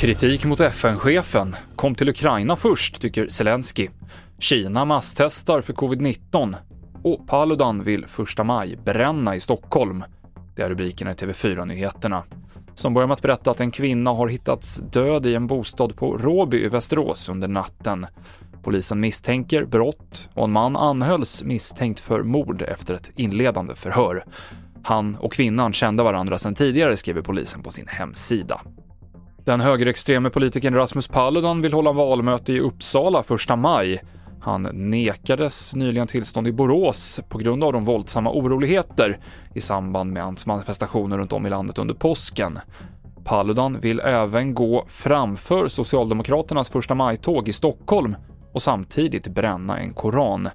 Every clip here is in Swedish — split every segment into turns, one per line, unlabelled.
Kritik mot FN-chefen. Kom till Ukraina först, tycker Zelensky. Kina masstestar för covid-19. Och Paludan vill första maj bränna i Stockholm. Det är rubrikerna i TV4-nyheterna. Som börjar med att berätta att en kvinna har hittats död i en bostad på Råby i Västerås under natten. Polisen misstänker brott och en man anhölls misstänkt för mord efter ett inledande förhör. Han och kvinnan kände varandra sedan tidigare, skriver polisen på sin hemsida. Den högerextreme politikern Rasmus Paludan vill hålla valmöte i Uppsala 1 maj. Han nekades nyligen tillstånd i Borås på grund av de våldsamma oroligheter i samband med hans manifestationer runt om i landet under påsken. Paludan vill även gå framför Socialdemokraternas första majtåg i Stockholm och samtidigt bränna en koran.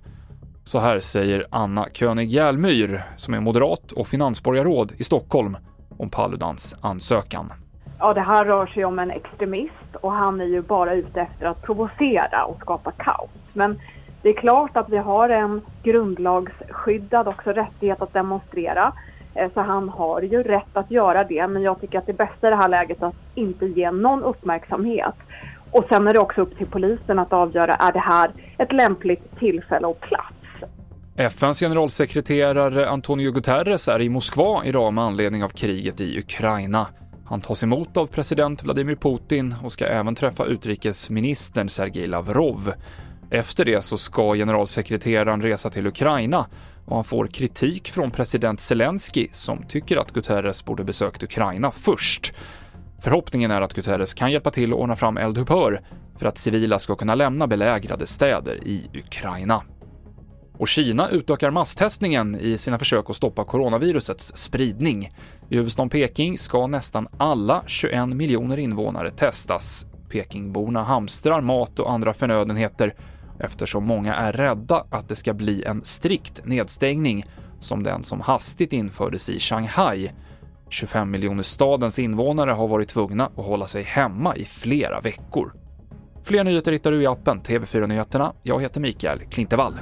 Så här säger Anna König Järlmyr, som är moderat och finansborgarråd i Stockholm, om Paludans ansökan.
Ja, det här rör sig om en extremist och han är ju bara ute efter att provocera och skapa kaos. Men det är klart att vi har en grundlagsskyddad också rättighet att demonstrera. Eh, så han har ju rätt att göra det, men jag tycker att det bästa i det här läget är att inte ge någon uppmärksamhet. Och sen är det också upp till polisen att avgöra, är det här ett lämpligt tillfälle och plats?
FNs generalsekreterare Antonio Guterres är i Moskva idag med anledning av kriget i Ukraina. Han tas emot av president Vladimir Putin och ska även träffa utrikesministern Sergej Lavrov. Efter det så ska generalsekreteraren resa till Ukraina och han får kritik från president Zelensky som tycker att Guterres borde besökt Ukraina först. Förhoppningen är att Guterres kan hjälpa till att ordna fram eldupphör för att civila ska kunna lämna belägrade städer i Ukraina. Och Kina utökar masstestningen i sina försök att stoppa coronavirusets spridning. I huvudstaden Peking ska nästan alla 21 miljoner invånare testas. Pekingborna hamstrar mat och andra förnödenheter eftersom många är rädda att det ska bli en strikt nedstängning som den som hastigt infördes i Shanghai. 25 miljoner stadens invånare har varit tvungna att hålla sig hemma i flera veckor. Fler nyheter hittar du i appen TV4 Nyheterna. Jag heter Mikael Klintevall.